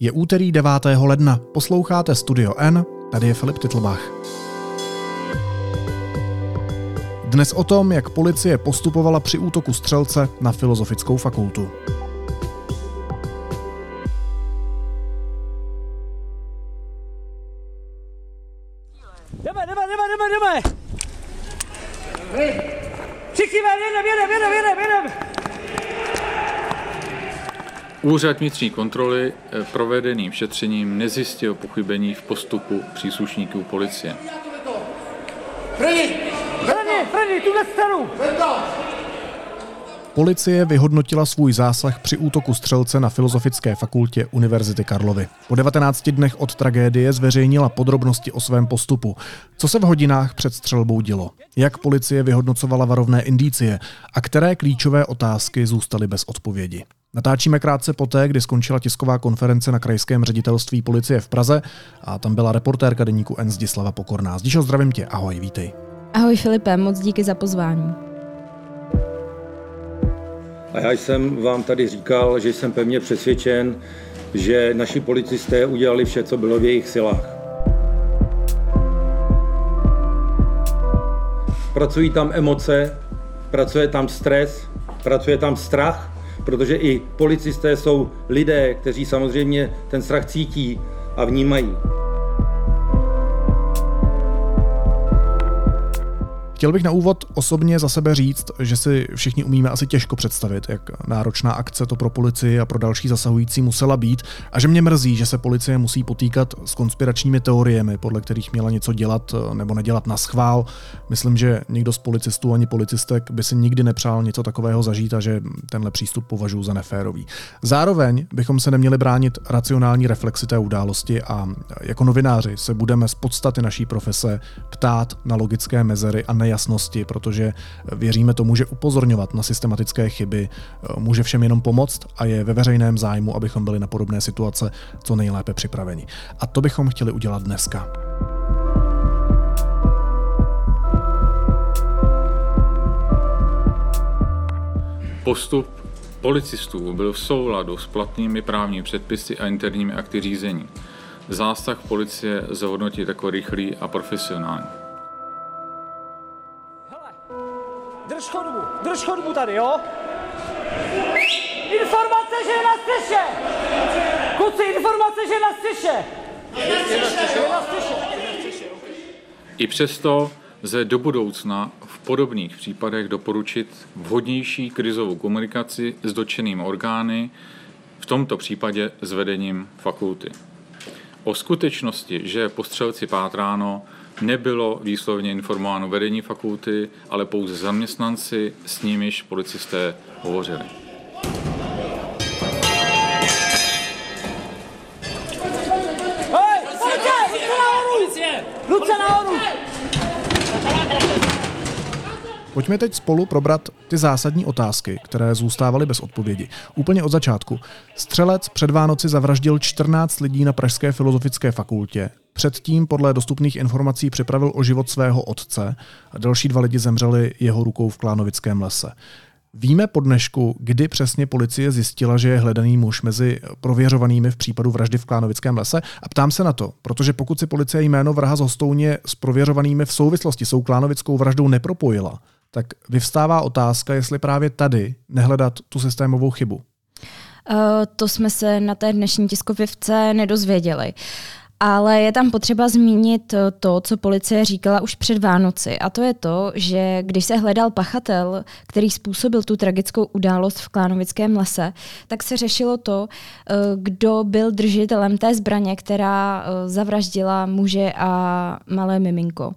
Je úterý 9. ledna, posloucháte Studio N, tady je Filip Titlbach. Dnes o tom, jak policie postupovala při útoku střelce na Filozofickou fakultu. Úřad vnitřní kontroly eh, provedeným šetřením nezjistil pochybení v postupu příslušníků policie. První, první, tuhle stranu! Policie vyhodnotila svůj zásah při útoku střelce na Filozofické fakultě Univerzity Karlovy. Po 19 dnech od tragédie zveřejnila podrobnosti o svém postupu. Co se v hodinách před střelbou dělo? Jak policie vyhodnocovala varovné indicie? A které klíčové otázky zůstaly bez odpovědi? Natáčíme krátce poté, kdy skončila tisková konference na krajském ředitelství policie v Praze a tam byla reportérka deníku N Zdislava Pokorná. Zdišo, zdravím tě, ahoj, vítej. Ahoj Filipe, moc díky za pozvání. A já jsem vám tady říkal, že jsem pevně přesvědčen, že naši policisté udělali vše, co bylo v jejich silách. Pracují tam emoce, pracuje tam stres, pracuje tam strach, protože i policisté jsou lidé, kteří samozřejmě ten strach cítí a vnímají. Chtěl bych na úvod osobně za sebe říct, že si všichni umíme asi těžko představit, jak náročná akce to pro policii a pro další zasahující musela být a že mě mrzí, že se policie musí potýkat s konspiračními teoriemi, podle kterých měla něco dělat nebo nedělat na schvál. Myslím, že nikdo z policistů ani policistek by si nikdy nepřál něco takového zažít a že tenhle přístup považuji za neférový. Zároveň bychom se neměli bránit racionální reflexi té události a jako novináři se budeme z podstaty naší profese ptát na logické mezery a ne nejasnosti, protože věříme tomu, že upozorňovat na systematické chyby eh, může všem jenom pomoct a je ve veřejném zájmu, abychom byli na podobné situace co nejlépe připraveni. A to bychom chtěli udělat dneska. Postup policistů byl v souladu s platnými právními předpisy a interními akty řízení. Zásah policie zhodnotit jako rychlý a profesionální. Drž chodbu, tady, jo? Informace, že je na střeše! Kluci, informace, že je na střeše! I přesto lze do budoucna v podobných případech doporučit vhodnější krizovou komunikaci s dotčenými orgány, v tomto případě s vedením fakulty. O skutečnosti, že je po střelci pátráno, nebylo výslovně informováno vedení fakulty, ale pouze zaměstnanci, s nimiž policisté hovořili. Ruce nahoru! Pojďme teď spolu probrat ty zásadní otázky, které zůstávaly bez odpovědi. Úplně od začátku. Střelec před Vánoci zavraždil 14 lidí na Pražské filozofické fakultě. Předtím podle dostupných informací připravil o život svého otce a další dva lidi zemřeli jeho rukou v Klánovickém lese. Víme po dnešku, kdy přesně policie zjistila, že je hledaný muž mezi prověřovanými v případu vraždy v Klánovickém lese a ptám se na to, protože pokud si policie jméno vraha z Hostouně s prověřovanými v souvislosti s Klánovickou vraždou nepropojila, tak vyvstává otázka, jestli právě tady nehledat tu systémovou chybu. Uh, to jsme se na té dnešní tiskovivce nedozvěděli. Ale je tam potřeba zmínit to, co policie říkala už před Vánoci. A to je to, že když se hledal pachatel, který způsobil tu tragickou událost v Klánovickém lese, tak se řešilo to, eh, kdo byl držitelem té zbraně, která eh, zavraždila muže a malé miminko.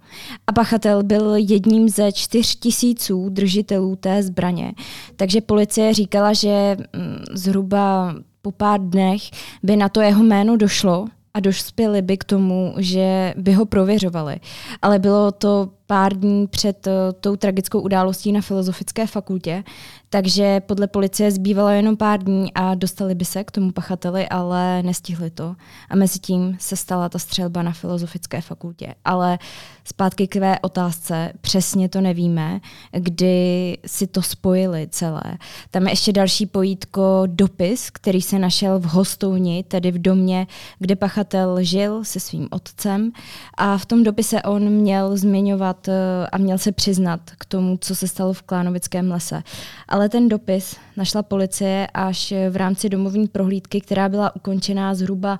A pachatel byl jedním ze čtyř tisíců držitelů té zbraně. Takže policie říkala, že mm, zhruba po pár dnech by na to jeho jméno došlo, a dospěli by k tomu, že by ho prověřovali. Ale bylo to pár dní před uh, tou tragickou událostí na Filozofické fakultě, Takže podle policie zbývalo jenom pár dní a dostali by se k tomu pachateli, ale nestihli to. A mezi tím se stala ta střelba na filozofické fakultě. Ale zpátky k tvé otázce, přesně to nevíme, kdy si to spojili celé. Tam je ještě další pojítko dopis, který se našel v Hostouni, tedy v domě, kde pachatel žil se svým otcem a v tom dopise on měl zmiňovat eh, a měl se přiznat k tomu, co se stalo v Klánovickém lese. Ale ten dopis našla policie až v rámci domovní prohlídky, která byla ukončená zhruba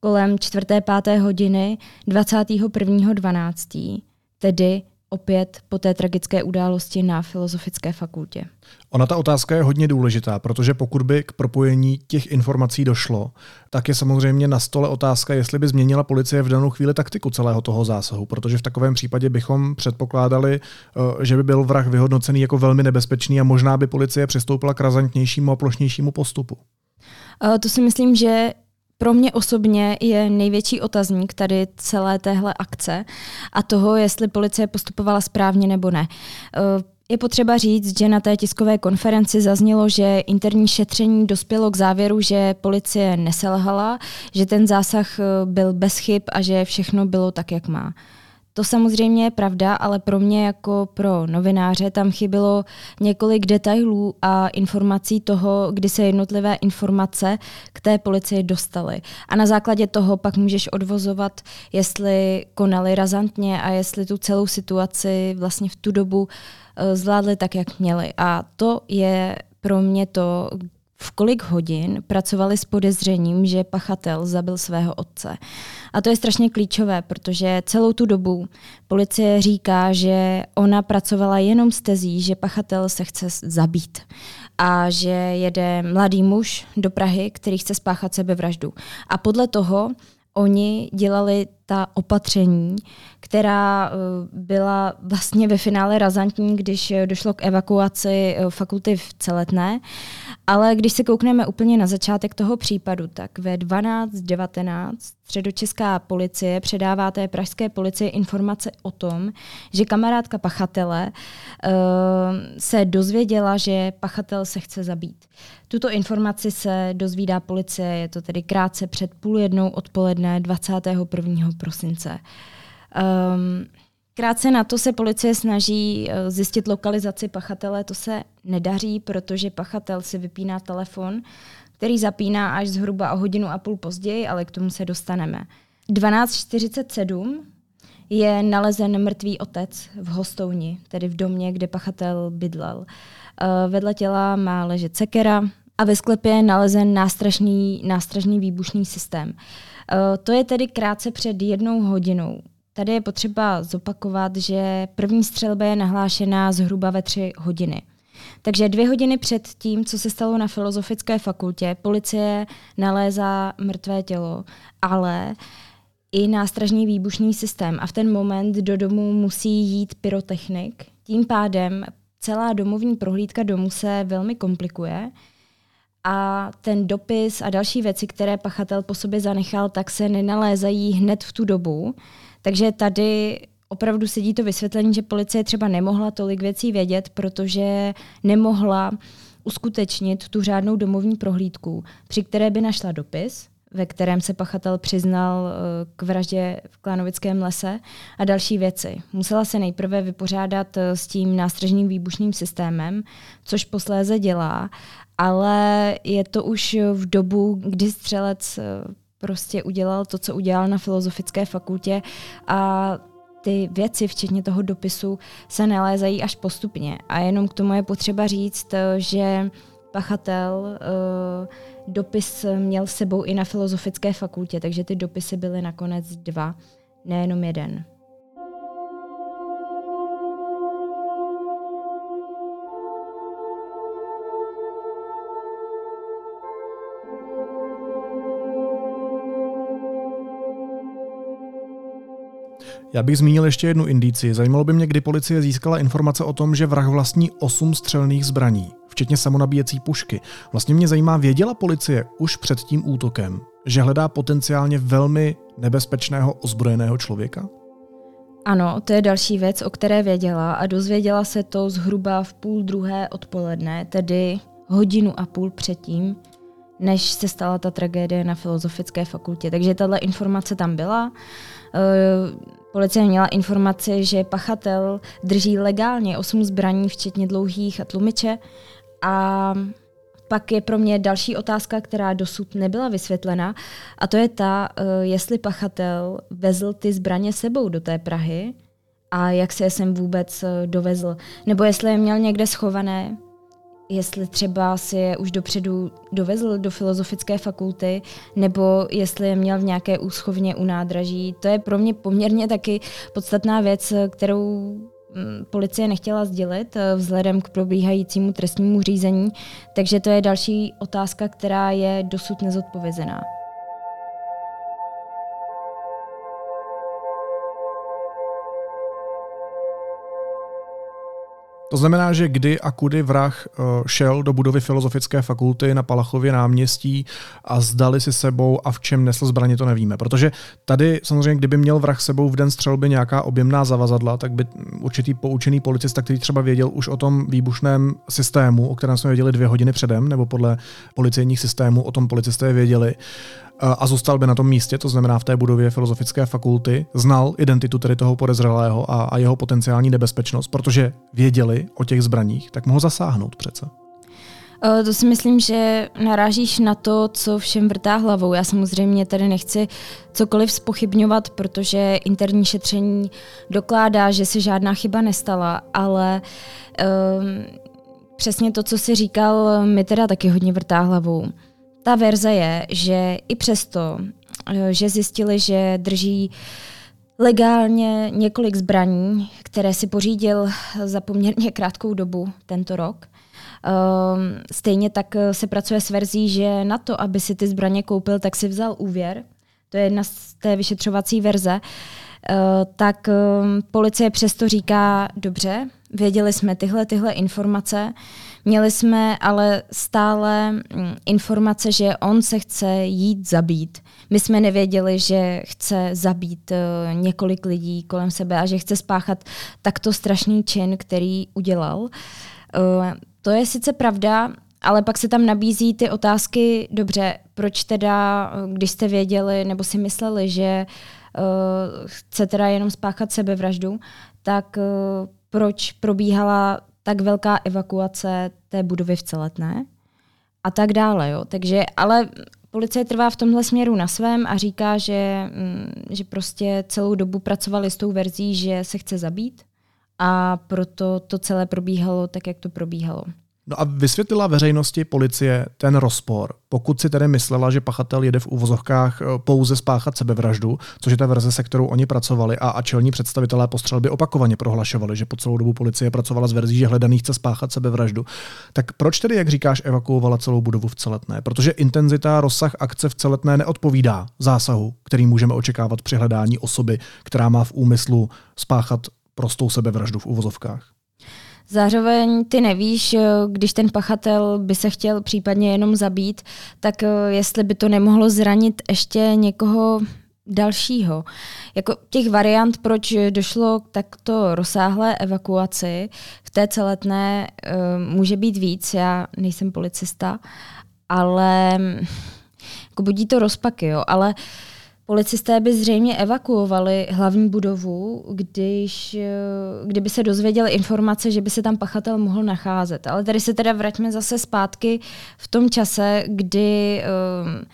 kolem 4. 5. hodiny 21.12., tedy opět po té tragické události na Filozofické fakultě. Ona ta otázka je hodně důležitá, protože pokud by k propojení těch informací došlo, tak je samozřejmě na stole otázka, jestli by změnila policie v danou chvíli taktiku celého toho zásahu, protože v takovém případě bychom předpokládali, eh, že by byl vrah vyhodnocený jako velmi nebezpečný a možná by policie přistoupila k razantnějšímu a plošnějšímu postupu. Eh, to si myslím, že pro mě osobně je největší otazník tady celé téhle akce a toho, jestli policie postupovala správně nebo ne. Eh, je potřeba říct, že na té tiskové konferenci zaznělo, že interní šetření dospělo k závěru, že policie neselhala, že ten zásah eh, byl bez chyb a že všechno bylo tak, jak má. To samozřejmě je pravda, ale pro mě jako pro novináře tam chybilo několik detailů a informací toho, kdy se jednotlivé informace k té policii dostaly. A na základě toho pak můžeš odvozovat, jestli konali razantně a jestli tu celou situaci vlastně v tu dobu eh, zvládli tak, jak měli. A to je pro mě to, v kolik hodin pracovali s podezřením, že pachatel zabil svého otce. A to je strašně klíčové, protože celou tu dobu policie říká, že ona pracovala jenom s tezí, že pachatel se chce zabít a že jede mladý muž do Prahy, který chce spáchat sebevraždu. A podle toho oni dělali ta opatření, která eh, byla vlastně ve finále razantní, když došlo k evakuaci eh, fakulty v Celetné. Ale když se koukneme úplně na začátek toho případu, tak ve 12.19 středočeská policie předává té pražské policii informace o tom, že kamarádka pachatele uh, se dozvěděla, že pachatel se chce zabít. Tuto informaci se dozvídá policie, je to tedy krátce před půl jednou odpoledne 21. prosince. Um, Krátce na to se policie snaží eh, zjistit lokalizaci pachatele. To se nedaří, protože pachatel si vypíná telefon, který zapíná až zhruba o hodinu a půl později, ale k tomu se dostaneme. 12.47 je nalezen mrtvý otec v Hostouni, tedy v domě, kde pachatel bydlel. Eh, vedle těla má ležet sekera a ve sklepě je nalezen nástražný, nástražný výbušný systém. Eh, to je tedy krátce před jednou hodinou. Tady je potřeba zopakovat, že první střelba je nahlášená zhruba ve tři hodiny. Takže dvě hodiny před tím, co se stalo na Filozofické fakultě, policie nalézá mrtvé tělo, ale i nástražní výbušný systém. A v ten moment do domu musí jít pyrotechnik. Tím pádem celá domovní prohlídka domu se velmi komplikuje a ten dopis a další věci, které pachatel po sobě zanechal, tak se nenalézají hned v tu dobu. Takže tady opravdu sedí to vysvětlení, že policie třeba nemohla tolik věcí vědět, protože nemohla uskutečnit tu řádnou domovní prohlídku, při které by našla dopis, ve kterém se pachatel přiznal eh, k vraždě v Klánovickém lese a další věci. Musela se nejprve vypořádat eh, s tím nástražním výbušným systémem, což posléze dělá, ale je to už v dobu, kdy střelec eh, prostě udělal to, co udělal na filozofické fakultě a ty věci, včetně toho dopisu, se nalézají až postupně. A jenom k tomu je potřeba říct, že pachatel uh, dopis měl sebou i na filozofické fakultě, takže ty dopisy byly nakonec dva, nejenom jeden. Já bych zmínil ještě jednu indici. Zajímalo by mě, kdy policie získala informace o tom, že vrah vlastní osm střelných zbraní, včetně samonabíjecí pušky. Vlastně mě zajímá, věděla policie už před tím útokem, že hledá potenciálně velmi nebezpečného ozbrojeného člověka? Ano, to je další věc, o které věděla a dozvěděla se to zhruba v půl druhé odpoledne, tedy hodinu a půl předtím, než se stala ta tragédie na Filozofické fakultě. Takže tahle informace tam byla. Policie měla informaci, že pachatel drží legálně 8 zbraní, včetně dlouhých a tlumiče. A pak je pro mě další otázka, která dosud nebyla vysvětlena, a to je ta, eh, jestli pachatel vezl ty zbraně sebou do té Prahy a jak se je sem vůbec eh, dovezl. Nebo jestli je měl někde schované, jestli třeba si je už dopředu dovezl do filozofické fakulty, nebo jestli je měl v nějaké úschovně u nádraží. To je pro mě poměrně taky podstatná věc, kterou mm, policie nechtěla sdělit eh, vzhledem k probíhajícímu trestnímu řízení, takže to je další otázka, která je dosud nezodpovězená. To znamená, že kdy a kudy vrah eh, šel do budovy Filozofické fakulty na Palachově náměstí a zdali si sebou a v čem nesl zbraně, to nevíme. Protože tady samozřejmě, kdyby měl vrah sebou v den střelby nějaká objemná zavazadla, tak by určitý poučený policista, který třeba věděl už o tom výbušném systému, o kterém jsme věděli dvě hodiny předem, nebo podle policejních systémů o tom policisté věděli, a zůstal by na tom místě, to znamená v té budově Filozofické fakulty, znal identitu tedy toho podezřelého a, a jeho potenciální nebezpečnost, protože věděli o těch zbraních, tak mohl zasáhnout přece. E, to si myslím, že narážíš na to, co všem vrtá hlavou. Já samozřejmě tady nechci cokoliv spochybňovat, protože interní šetření dokládá, že se žádná chyba nestala, ale um, přesně to, co si říkal, mi teda taky hodně vrtá hlavou. Ta verze je, že i přesto, eh, že zjistili, že drží legálně několik zbraní, které si pořídil za poměrně krátkou dobu tento rok, ehm, Stejně tak eh, se pracuje s verzí, že na to, aby si ty zbraně koupil, tak si vzal úvěr. To je jedna z té vyšetřovací verze. Eh, tak ehm, policie přesto říká, dobře, věděli jsme tyhle, tyhle informace, Měli jsme ale stále mm, informace, že on se chce jít zabít. My jsme nevěděli, že chce zabít uh, několik lidí kolem sebe a že chce spáchat takto strašný čin, který udělal. Uh, to je sice pravda, ale pak se tam nabízí ty otázky, dobře, proč teda, když jste věděli nebo si mysleli, že uh, chce teda jenom spáchat sebevraždu, tak uh, proč probíhala tak velká evakuace té budovy v Celetné a tak dále. Jo. Takže, ale policie trvá v tomhle směru na svém a říká, že, mm, že prostě celou dobu pracovali s tou verzí, že se chce zabít a proto to celé probíhalo tak, jak to probíhalo. No a vysvětlila veřejnosti policie ten rozpor, pokud si tedy myslela, že pachatel jede v úvozovkách eh, pouze spáchat sebevraždu, což je ta verze, se kterou oni pracovali a, a čelní představitelé postřelby opakovaně prohlašovali, že po celou dobu policie pracovala s verzí, že hledaný chce spáchat sebevraždu. Tak proč tedy, jak říkáš, evakuovala celou budovu v Celetné? Protože intenzita, rozsah akce v Celetné neodpovídá zásahu, který můžeme očekávat při hledání osoby, která má v úmyslu spáchat prostou sebevraždu v úvozovkách. Zároveň ty nevíš, eh, když ten pachatel by se chtěl případně jenom zabít, tak eh, jestli by to nemohlo zranit ještě někoho dalšího. Jako těch variant, proč došlo k takto rozsáhlé evakuaci v té celetné, eh, může být víc. Já nejsem policista, ale jako budí to rozpaky, jo. Ale uh, Policisté by zřejmě evakuovali hlavní budovu, když, eh, kdyby se dozvěděli informace, že by se tam pachatel mohl nacházet. Ale tady se teda vraťme zase zpátky v tom čase, kdy um,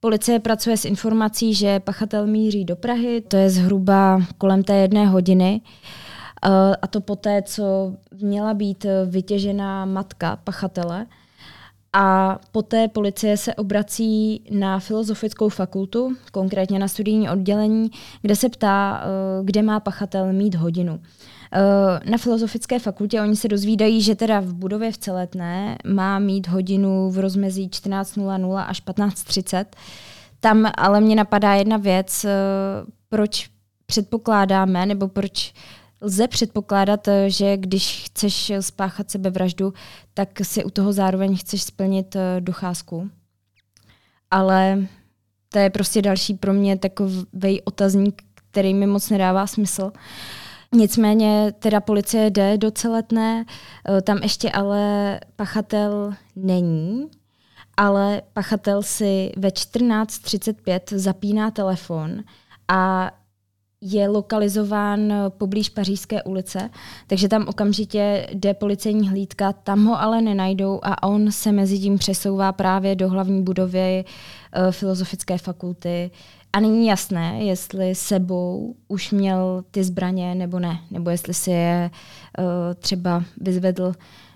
policie pracuje s informací, že pachatel míří do Prahy, to je zhruba kolem té jedné hodiny. Uh, a to poté, co měla být vytěžená matka pachatele, a poté policie se obrací na filozofickou fakultu, konkrétně na studijní oddělení, kde se ptá, eh, kde má pachatel mít hodinu. Eh, na filozofické fakultě oni se dozvídají, že teda v budově v Celetné má mít hodinu v rozmezí 14.00 až 15.30. Tam ale mě napadá jedna věc, eh, proč předpokládáme, nebo proč lze předpokládat, eh, že když chceš spáchat sebevraždu, tak si u toho zároveň chceš splnit eh, docházku. Ale to je prostě další pro mě takový otazník, který mi moc nedává smysl. Nicméně teda policie jde do celetné, eh, tam ještě ale pachatel není, ale pachatel si ve 14.35 zapíná telefon a je lokalizován poblíž Pařížské ulice, takže tam okamžitě jde policejní hlídka, tam ho ale nenajdou a on se mezi tím přesouvá právě do hlavní budovy uh, Filozofické fakulty. A není jasné, jestli sebou už měl ty zbraně nebo ne, nebo jestli si je uh, třeba vyzvedl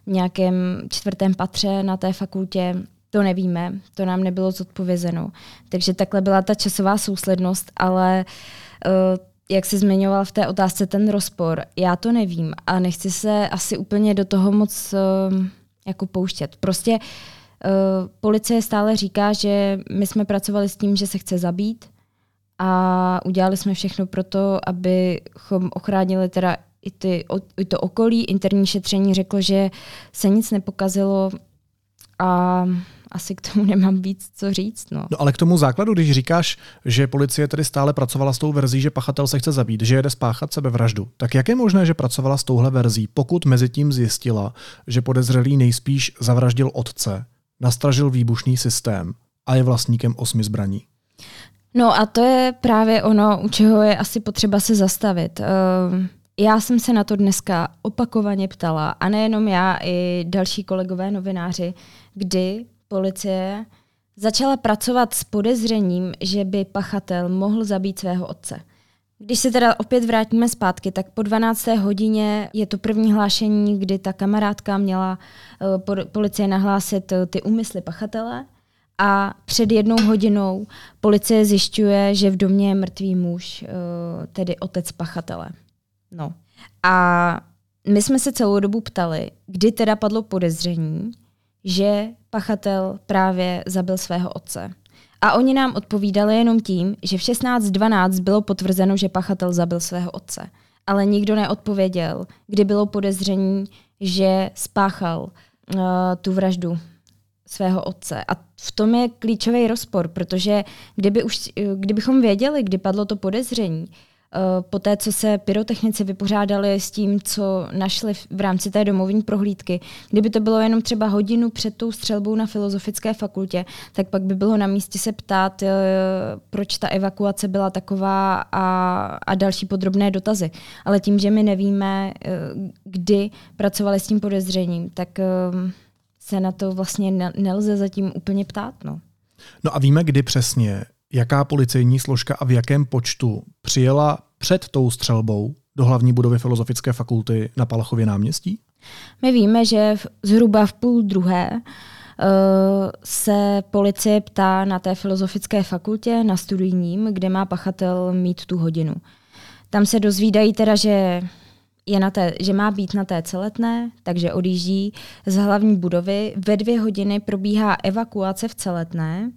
v nějakém čtvrtém patře na té fakultě, to nevíme, to nám nebylo zodpovězeno. Takže takhle byla ta časová souslednost, ale uh, jak jsi zmiňoval v té otázce ten rozpor, já to nevím a nechci se asi úplně do toho moc uh, jako pouštět. Prostě uh, policie stále říká, že my jsme pracovali s tím, že se chce zabít a udělali jsme všechno pro to, abychom ochránili teda i, ty, i to okolí. Interní šetření řeklo, že se nic nepokazilo a asi k tomu nemám víc co říct. No. no ale k tomu základu, když říkáš, že policie tedy stále pracovala s tou verzí, že pachatel se chce zabít, že jede spáchat sebevraždu, tak jak je možné, že pracovala s touhle verzí, pokud mezi tím zjistila, že podezřelý nejspíš zavraždil otce, nastražil výbušný systém a je vlastníkem osmi zbraní? No a to je právě ono, u čeho je asi potřeba se zastavit. Uh, já jsem se na to dneska opakovaně ptala, a nejenom já, i další kolegové novináři, kdy policie začala pracovat s podezřením, že by pachatel mohl zabít svého otce. Když se teda opět vrátíme zpátky, tak po 12. hodině je to první hlášení, kdy ta kamarádka měla uh, policie nahlásit uh, ty úmysly pachatele a před jednou hodinou policie zjišťuje, že v domě je mrtvý muž, uh, tedy otec pachatele. No. A my jsme se celou dobu ptali, kdy teda padlo podezření, že pachatel právě zabil svého otce. A oni nám odpovídali jenom tím, že v 16.12 bylo potvrzeno, že pachatel zabil svého otce. Ale nikdo neodpověděl, kdy bylo podezření, že spáchal uh, tu vraždu svého otce. A v tom je klíčový rozpor, protože kdyby už, kdybychom věděli, kdy padlo to podezření, Eh, po té, co se pyrotechnici vypořádali s tím, co našli v rámci té domovní prohlídky, kdyby to bylo jenom třeba hodinu před tou střelbou na filozofické fakultě, tak pak by bylo na místě se ptát, eh, proč ta evakuace byla taková a, a další podrobné dotazy. Ale tím, že my nevíme, eh, kdy pracovali s tím podezřením, tak se na to vlastně nelze zatím úplně ptát. No. No a víme, kdy přesně jaká policejní složka a v jakém počtu přijela před tou střelbou do hlavní budovy Filozofické fakulty na Palachově náměstí? My víme, že zhruba v půl druhé uh, se policie ptá na té filozofické fakultě, na studijním, kde má pachatel mít tu hodinu. Tam se dozvídají teda, že je na té, že má být na té celetné, takže odjíždí z hlavní budovy. Ve dvě hodiny probíhá evakuace v celetné,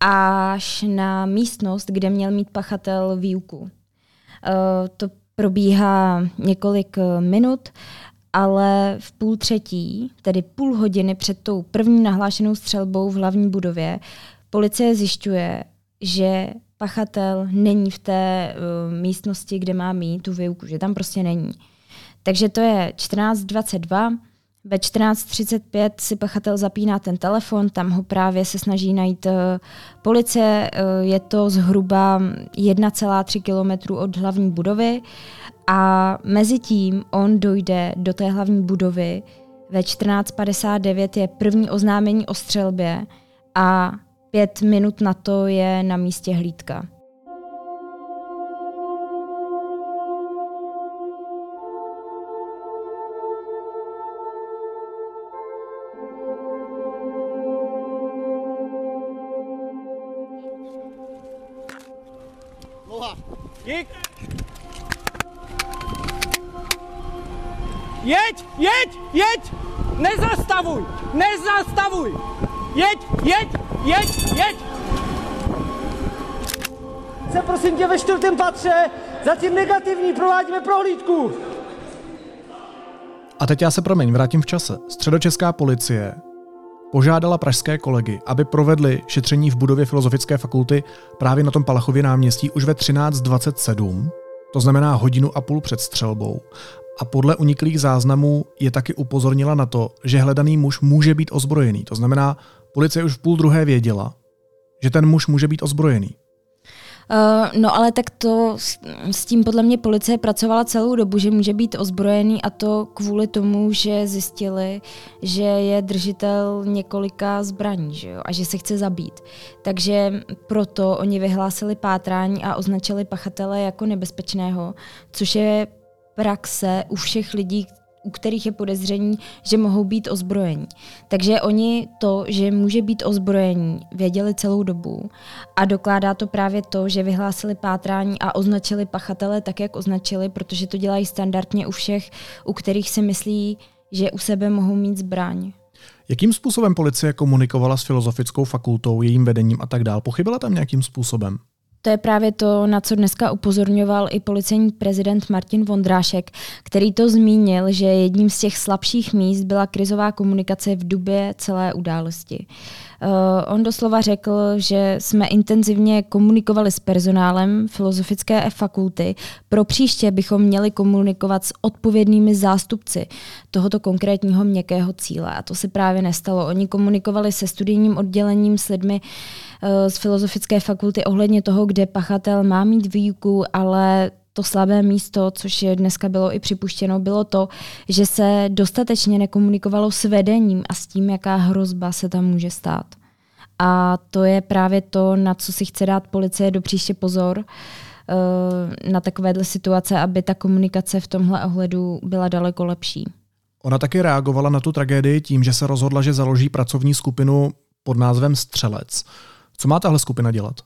až na místnost, kde měl mít pachatel výuku. Eh, to probíhá několik eh, minut, ale v půl třetí, tedy půl hodiny před tou první nahlášenou střelbou v hlavní budově, policie zjišťuje, že pachatel není v té uh, místnosti, kde má mít tu výuku, že tam prostě není. Takže to je 14.22, ve 14.35 si pachatel zapíná ten telefon, tam ho právě se snaží najít uh, policie. Uh, je to zhruba 1,3 km od hlavní budovy a mezi tím on dojde do té hlavní budovy. Ve 14.59 je první oznámení o střelbě a pět minut na to je na místě hlídka. Jeď, jeď, jeď! Nezastavuj! Nezastavuj! Jeď, jeď, jeď, jeď! Se prosím tě ve čtvrtém patře, zatím negativní, provádíme prohlídku. A teď já se promiň, vrátím v čase. Středočeská policie požádala pražské kolegy, aby provedli šetření v budově Filozofické fakulty právě na tom Palachově náměstí už ve 13.27, to znamená hodinu a půl před střelbou. A podle uniklých záznamů je taky upozornila na to, že hledaný muž může být ozbrojený. To znamená, policie už v půl druhé věděla, že ten muž může být ozbrojený. Uh, no ale tak to s, tím podle mě policie pracovala celou dobu, že může být ozbrojený a to kvůli tomu, že zjistili, že je držitel několika zbraní že jo, a že se chce zabít. Takže proto oni vyhlásili pátrání a označili pachatele jako nebezpečného, což je praxe u všech lidí, u kterých je podezření, že mohou být ozbrojení. Takže oni to, že může být ozbrojení, věděli celou dobu a dokládá to právě to, že vyhlásili pátrání a označili pachatele tak, jak označili, protože to dělají standardně u všech, u kterých si myslí, že u sebe mohou mít zbraň. Jakým způsobem policie komunikovala s filozofickou fakultou, jejím vedením a tak dál? Pochybila tam nějakým způsobem? To je právě to, na co dneska upozorňoval i policejní prezident Martin Vondrášek, který to zmínil, že jedním z těch slabších míst byla krizová komunikace v době celé události. Uh, on doslova řekl, že jsme intenzivně komunikovali s personálem filozofické fakulty. Pro příště bychom měli komunikovat s odpovědnými zástupci tohoto konkrétního měkkého cíle. A to se právě nestalo. Oni komunikovali se studijním oddělením s lidmi uh, z filozofické fakulty ohledně toho, kde pachatel má mít výuku, ale to slabé místo, což je dneska bylo i připuštěno, bylo to, že se dostatečně nekomunikovalo s vedením a s tím, jaká hrozba se tam může stát. A to je právě to, na co si chce dát policie do příště pozor, eh, na takovéhle situace, aby ta komunikace v tomhle ohledu byla daleko lepší. Ona taky reagovala na tu tragédii tím, že se rozhodla, že založí pracovní skupinu pod názvem Střelec. Co má tahle skupina dělat?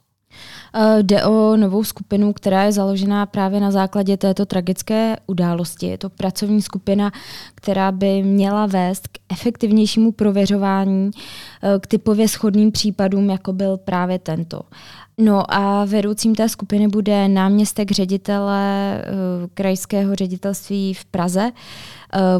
Uh, jde o novou skupinu, která je založená právě na základě této tragické události. Je to pracovní skupina, která by měla vést k efektivnějšímu prověřování uh, k typově schodným případům, jako byl právě tento. No a vedoucím té skupiny bude náměstek ředitele uh, krajského ředitelství v Praze,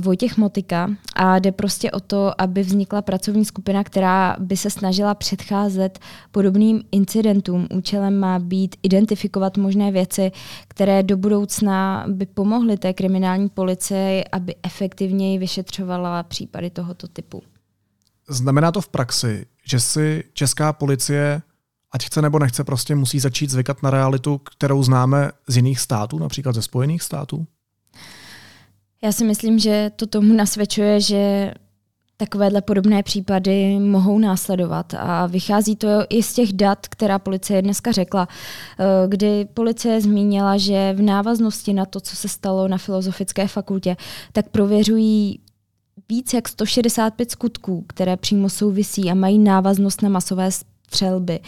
Vojtěch Motika. A jde prostě o to, aby vznikla pracovní skupina, která by se snažila předcházet podobným incidentům. Účelem má být identifikovat možné věci, které do budoucna by pomohly té kriminální policii, aby efektivněji vyšetřovala případy tohoto typu. Znamená to v praxi, že si česká policie ať chce nebo nechce, prostě musí začít zvykat na realitu, kterou známe z jiných států, například ze Spojených států? Já si myslím, že to tomu nasvědčuje, že takovéhle podobné případy mohou následovat. A vychází to i z těch dat, která policie dneska řekla, eh, kdy policie zmínila, že v návaznosti na to, co se stalo na Filozofické fakultě, tak prověřují víc jak 165 skutků, které přímo souvisí a mají návaznost na masové střelby.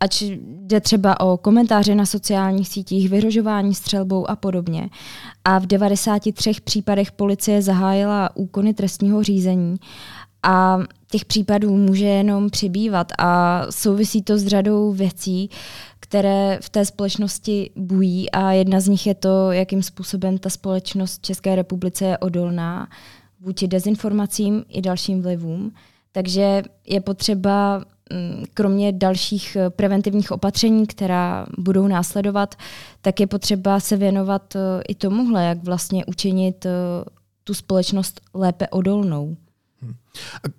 Ať jde třeba o komentáře na sociálních sítích, vyrožování střelbou a podobně. A v 93 případech policie zahájila úkony trestního řízení a těch případů může jenom přibývat a souvisí to s řadou věcí, které v té společnosti bují a jedna z nich je to, jakým způsobem ta společnost České republice je odolná vůči dezinformacím i dalším vlivům. Takže je potřeba kromě dalších eh, preventivních opatření, která budou následovat, tak je potřeba se věnovat eh, i tomuhle, jak vlastně učinit eh, tu společnost lépe odolnou.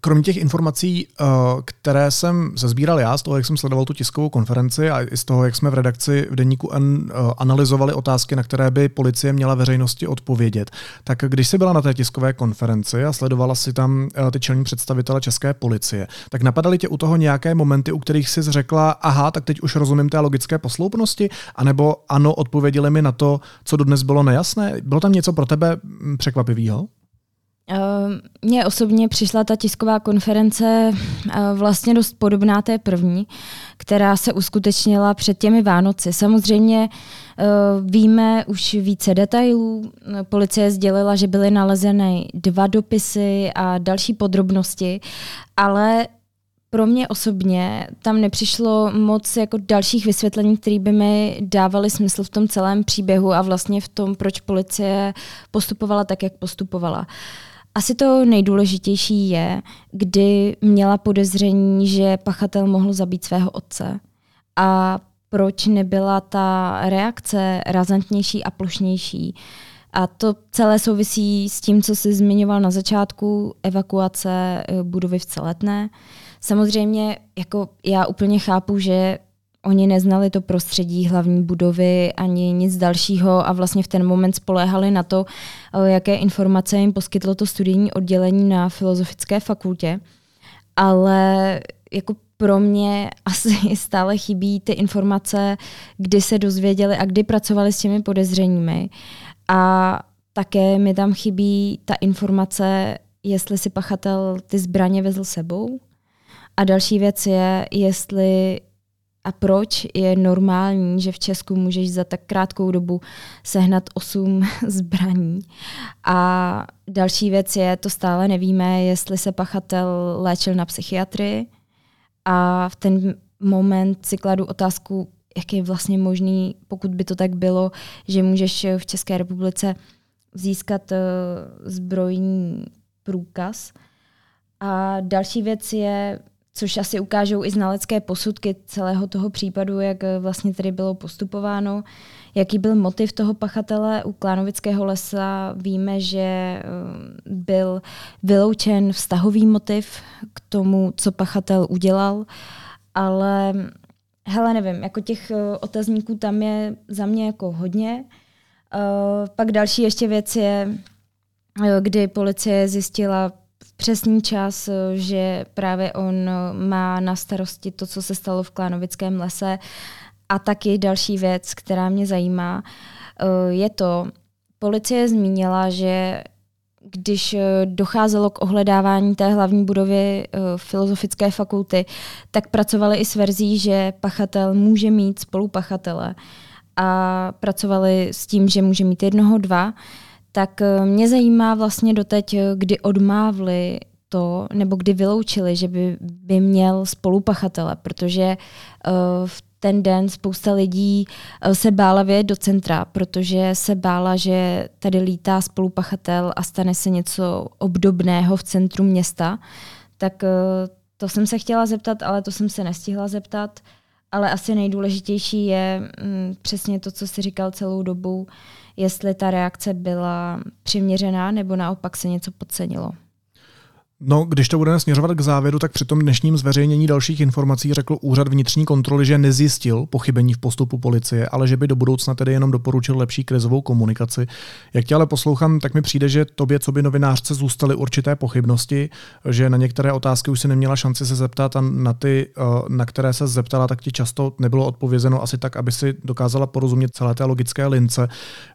Kromě těch informací, eh, které jsem sezbíral já, z toho, jak jsem sledoval tu tiskovou konferenci a i z toho, jak jsme v redakci v Deníku N eh, analyzovali otázky, na které by policie měla veřejnosti odpovědět, tak když jsi byla na té tiskové konferenci a sledovala si tam eh, ty čelní představitele české policie, tak napadaly tě u toho nějaké momenty, u kterých jsi řekla, aha, tak teď už rozumím té logické posloupnosti, anebo ano, odpověděli mi na to, co dodnes bylo nejasné. Bylo tam něco pro tebe hm, překvapivého? Ehm, mně osobně přišla ta tisková konference eh, vlastně dost podobná té první, která se uskutečnila před těmi Vánoci. Samozřejmě eh, víme už více detailů. Policie sdělila, že byly nalezeny dva dopisy a další podrobnosti, ale pro mě osobně tam nepřišlo moc jako dalších vysvětlení, které by mi dávaly smysl v tom celém příběhu a vlastně v tom, proč policie postupovala tak, jak postupovala. Uh, asi to nejdůležitější je, kdy měla podezření, že pachatel mohl zabít svého otce. A proč nebyla ta reakce razantnější a plošnější. A to celé souvisí s tím, co jsi zmiňoval na začátku, evakuace eh, budovy v Celetné. Samozřejmě jako já úplně chápu, že oni neznali to prostředí hlavní budovy ani nic dalšího a vlastně v ten moment spoléhali na to, eh, jaké informace jim poskytlo to studijní oddělení na Filozofické fakultě. Ale jako pro mě asi stále chybí ty informace, kdy se dozvěděli a kdy pracovali s těmi podezřeními. A také mi tam chybí ta informace, jestli si pachatel ty zbraně vezl sebou. A další věc je, jestli a proč je normální, že v Česku můžeš za tak krátkou dobu sehnat 8 zbraní. A další věc je, to stále nevíme, jestli se pachatel léčil na psychiatrii, a v ten moment si kladu otázku, jak je vlastně možný, pokud by to tak bylo, že můžeš v České republice získat uh, zbrojní průkaz. A další věc je, což asi ukážou i znalecké posudky celého toho případu, jak eh, vlastně tady bylo postupováno, jaký byl motiv toho pachatele u Klánovického lesa. Víme, že eh, byl vyloučen vztahový motiv k tomu, co pachatel udělal, ale hele, nevím, jako těch eh, otazníků tam je za mě jako hodně. Pak další ještě věc je, kdy policie zjistila přesný čas, eh, že právě on eh, má na starosti to, co se stalo v Klánovickém lese. A taky další věc, která mě zajímá, eh, je to, policie zmínila, že když docházelo k ohledávání té hlavní budovy Filozofické fakulty, tak pracovali i s verzí, že pachatel může mít spolupachatele. A pracovali s tím, že může mít jednoho, dva tak eh, mě zajímá vlastně doteď, eh, kdy odmávli to, nebo kdy vyloučili, že by, by měl spolupachatele, protože uh, v ten den spousta lidí se bála vyjet do centra, protože se bála, že tady lítá spolupachatel a stane se něco obdobného v centru města. Tak to jsem se chtěla zeptat, ale to jsem se nestihla zeptat. Ale asi nejdůležitější je mm, přesně to, co jsi říkal celou dobu, jestli ta reakce byla přiměřená nebo naopak se něco podcenilo. No, když to budeme směřovat k závěru, tak při tom dnešním zveřejnění dalších informací řekl úřad vnitřní kontroly, že nezjistil pochybení v postupu policie, ale že by do budoucna tedy jenom doporučil lepší krizovou komunikaci. Jak tě ale poslouchám, tak mi přijde, že tobě, co by novinářce, zůstaly určité pochybnosti, že na některé otázky už si neměla šanci se zeptat a na ty, eh, na které se zeptala, tak ti často nebylo odpovězeno asi tak, aby si dokázala porozumět celé té logické lince.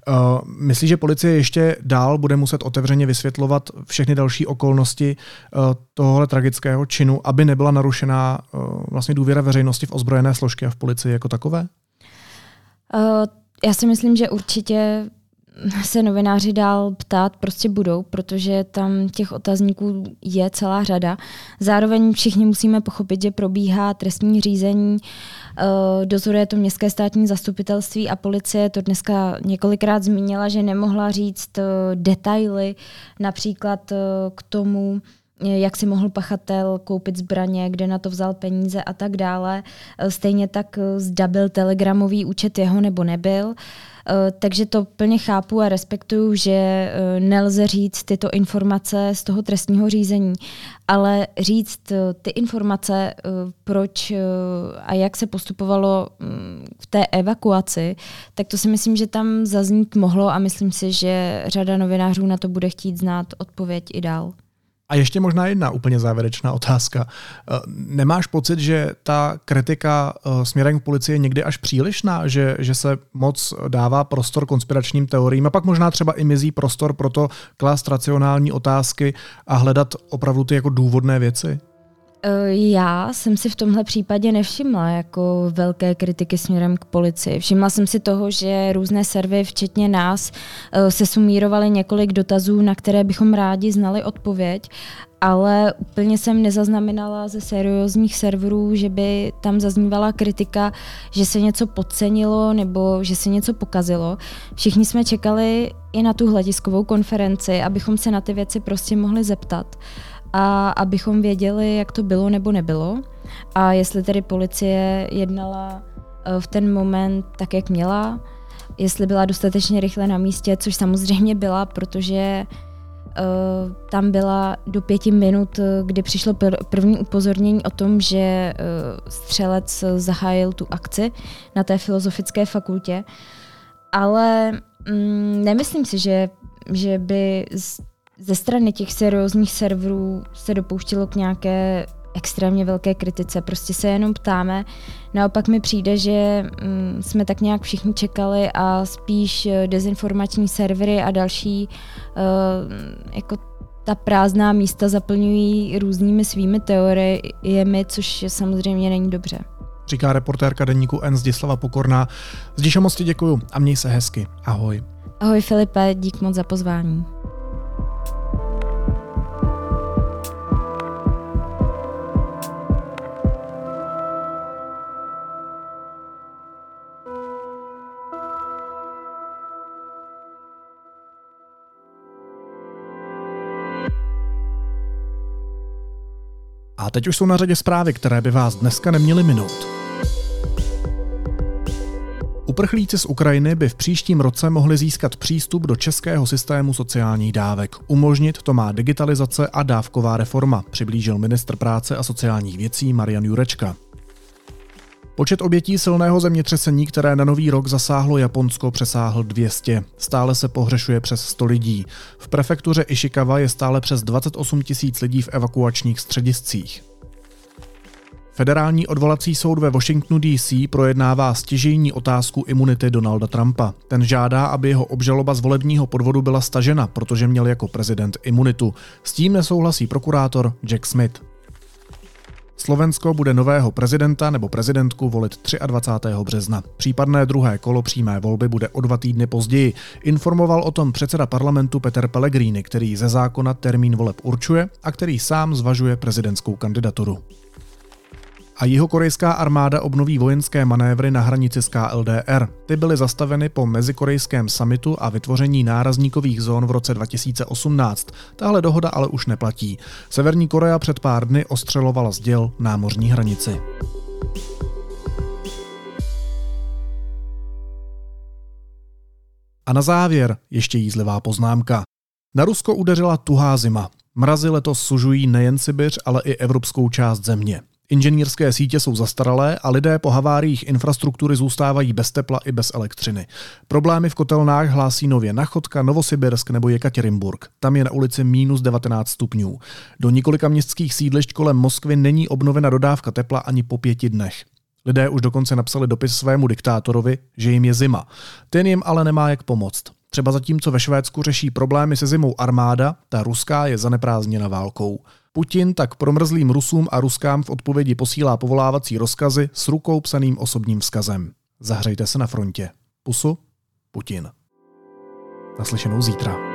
Eh, myslíš, že policie ještě dál bude muset otevřeně vysvětlovat všechny další okolnosti, Eh, tohohle tragického činu, aby nebyla narušená eh, vlastně důvěra veřejnosti v ozbrojené složky a v policii jako takové? Uh, já si myslím, že určitě se novináři dál ptát prostě budou, protože tam těch otazníků je celá řada. Zároveň všichni musíme pochopit, že probíhá trestní řízení, dozoruje to městské státní zastupitelství a policie to dneska několikrát zmínila, že nemohla říct detaily například k tomu, jak si mohl pachatel koupit zbraně, kde na to vzal peníze a tak dále. Stejně tak eh, zda byl telegramový účet jeho nebo nebyl. Takže to plně chápu a respektuju, že nelze říct tyto informace z toho trestního řízení, ale říct ty informace, proč a jak se postupovalo v té evakuaci, tak to si myslím, že tam zaznít mohlo a myslím si, že řada novinářů na to bude chtít znát odpověď i dál. A ještě možná jedna úplně závěrečná otázka. Eh, nemáš pocit, že ta kritika eh, směrem k policii je někdy až přílišná, že, že se moc dává prostor konspiračním teoriím a pak možná třeba i mizí prostor pro to klást racionální otázky a hledat opravdu ty jako důvodné věci? Eh, já jsem si v tomhle případě nevšimla jako velké kritiky směrem k policii. Všimla jsem si toho, že různé servy, včetně nás, eh, se sumírovaly několik dotazů, na které bychom rádi znali odpověď, ale úplně jsem nezaznamenala ze seriózních serverů, že by tam zaznívala kritika, že se něco podcenilo nebo že se něco pokazilo. Všichni jsme čekali i na tu hlediskovou konferenci, abychom se na ty věci prostě mohli zeptat a abychom věděli, jak to bylo nebo nebylo a jestli tedy policie jednala eh, v ten moment tak, jak měla, jestli byla dostatečně rychle na místě, což samozřejmě byla, protože uh, tam byla do pěti minut, eh, kdy přišlo první upozornění o tom, že střelec zahájil tu akci na té filozofické fakultě. Ale mm, nemyslím si, že, že by ze strany těch seriózních serverů se dopouštilo k nějaké extrémně velké kritice. Prostě se jenom ptáme. Naopak mi přijde, že mm, jsme tak nějak všichni čekali a spíš eh, dezinformační servery a další uh, jako ta prázdná místa zaplňují různými svými teoriemi, což samozřejmě není dobře. Říká reportérka denníku N Zdislava Pokorná. Zdiša moc ti děkuju a měj se hezky. Ahoj. Ahoj Filipe, dík moc za pozvání. A teď už jsou na řadě zprávy, které by vás dneska neměly minout. Uprchlíci z Ukrajiny by v příštím roce mohli získat přístup do českého systému sociálních dávek. Umožnit to má digitalizace a dávková reforma, přiblížil ministr práce a sociálních věcí Marian Jurečka. Počet obětí silného zemětřesení, které na nový rok zasáhlo Japonsko, přesáhl 200. Stále se pohřešuje přes 100 lidí. V prefektuře Ishikawa je stále přes 28 tisíc lidí v evakuačních střediscích. Federální odvolací soud ve Washingtonu DC projednává stěžejní otázku imunity Donalda Trumpa. Ten žádá, aby jeho obžaloba z volebního podvodu byla stažena, protože měl jako prezident imunitu. S tím nesouhlasí prokurátor Jack Smith. Slovensko bude nového prezidenta nebo prezidentku volit 23. března. Případné druhé kolo přímé volby bude o dva týdny později. Informoval o tom předseda parlamentu Peter Pellegrini, který ze zákona termín voleb určuje a který sám zvažuje prezidentskou kandidaturu a jihokorejská armáda obnoví vojenské manévry na hranici s KLDR. Ty byly zastaveny po mezikorejském samitu a vytvoření nárazníkových zón v roce 2018. Tahle dohoda ale už neplatí. Severní Korea před pár dny ostřelovala z děl námořní hranici. A na závěr ještě jízlivá poznámka. Na Rusko udeřila tuhá zima. Mrazy letos sužují nejen Sibiř, ale i evropskou část země. Inženýrské sítě jsou zastaralé a lidé po haváriích infrastruktury zůstávají bez tepla i bez elektřiny. Problémy v kotelnách hlásí nově Nachodka, Novosibirsk nebo Jekatěrinburg. Tam je na ulici minus 19 stupňů. Do několika městských sídlišť kolem Moskvy není obnovena dodávka tepla ani po pěti dnech. Lidé už dokonce napsali dopis svému diktátorovi, že jim je zima. Ten jim ale nemá jak pomoct. Třeba zatímco ve Švédsku řeší problémy se zimou armáda, ta ruská je zaneprázdněna válkou. Putin tak promrzlým Rusům a Ruskám v odpovědi posílá povolávací rozkazy s rukou psaným osobním vzkazem. Zahřejte se na frontě. Pusu, Putin. Naslyšenou zítra.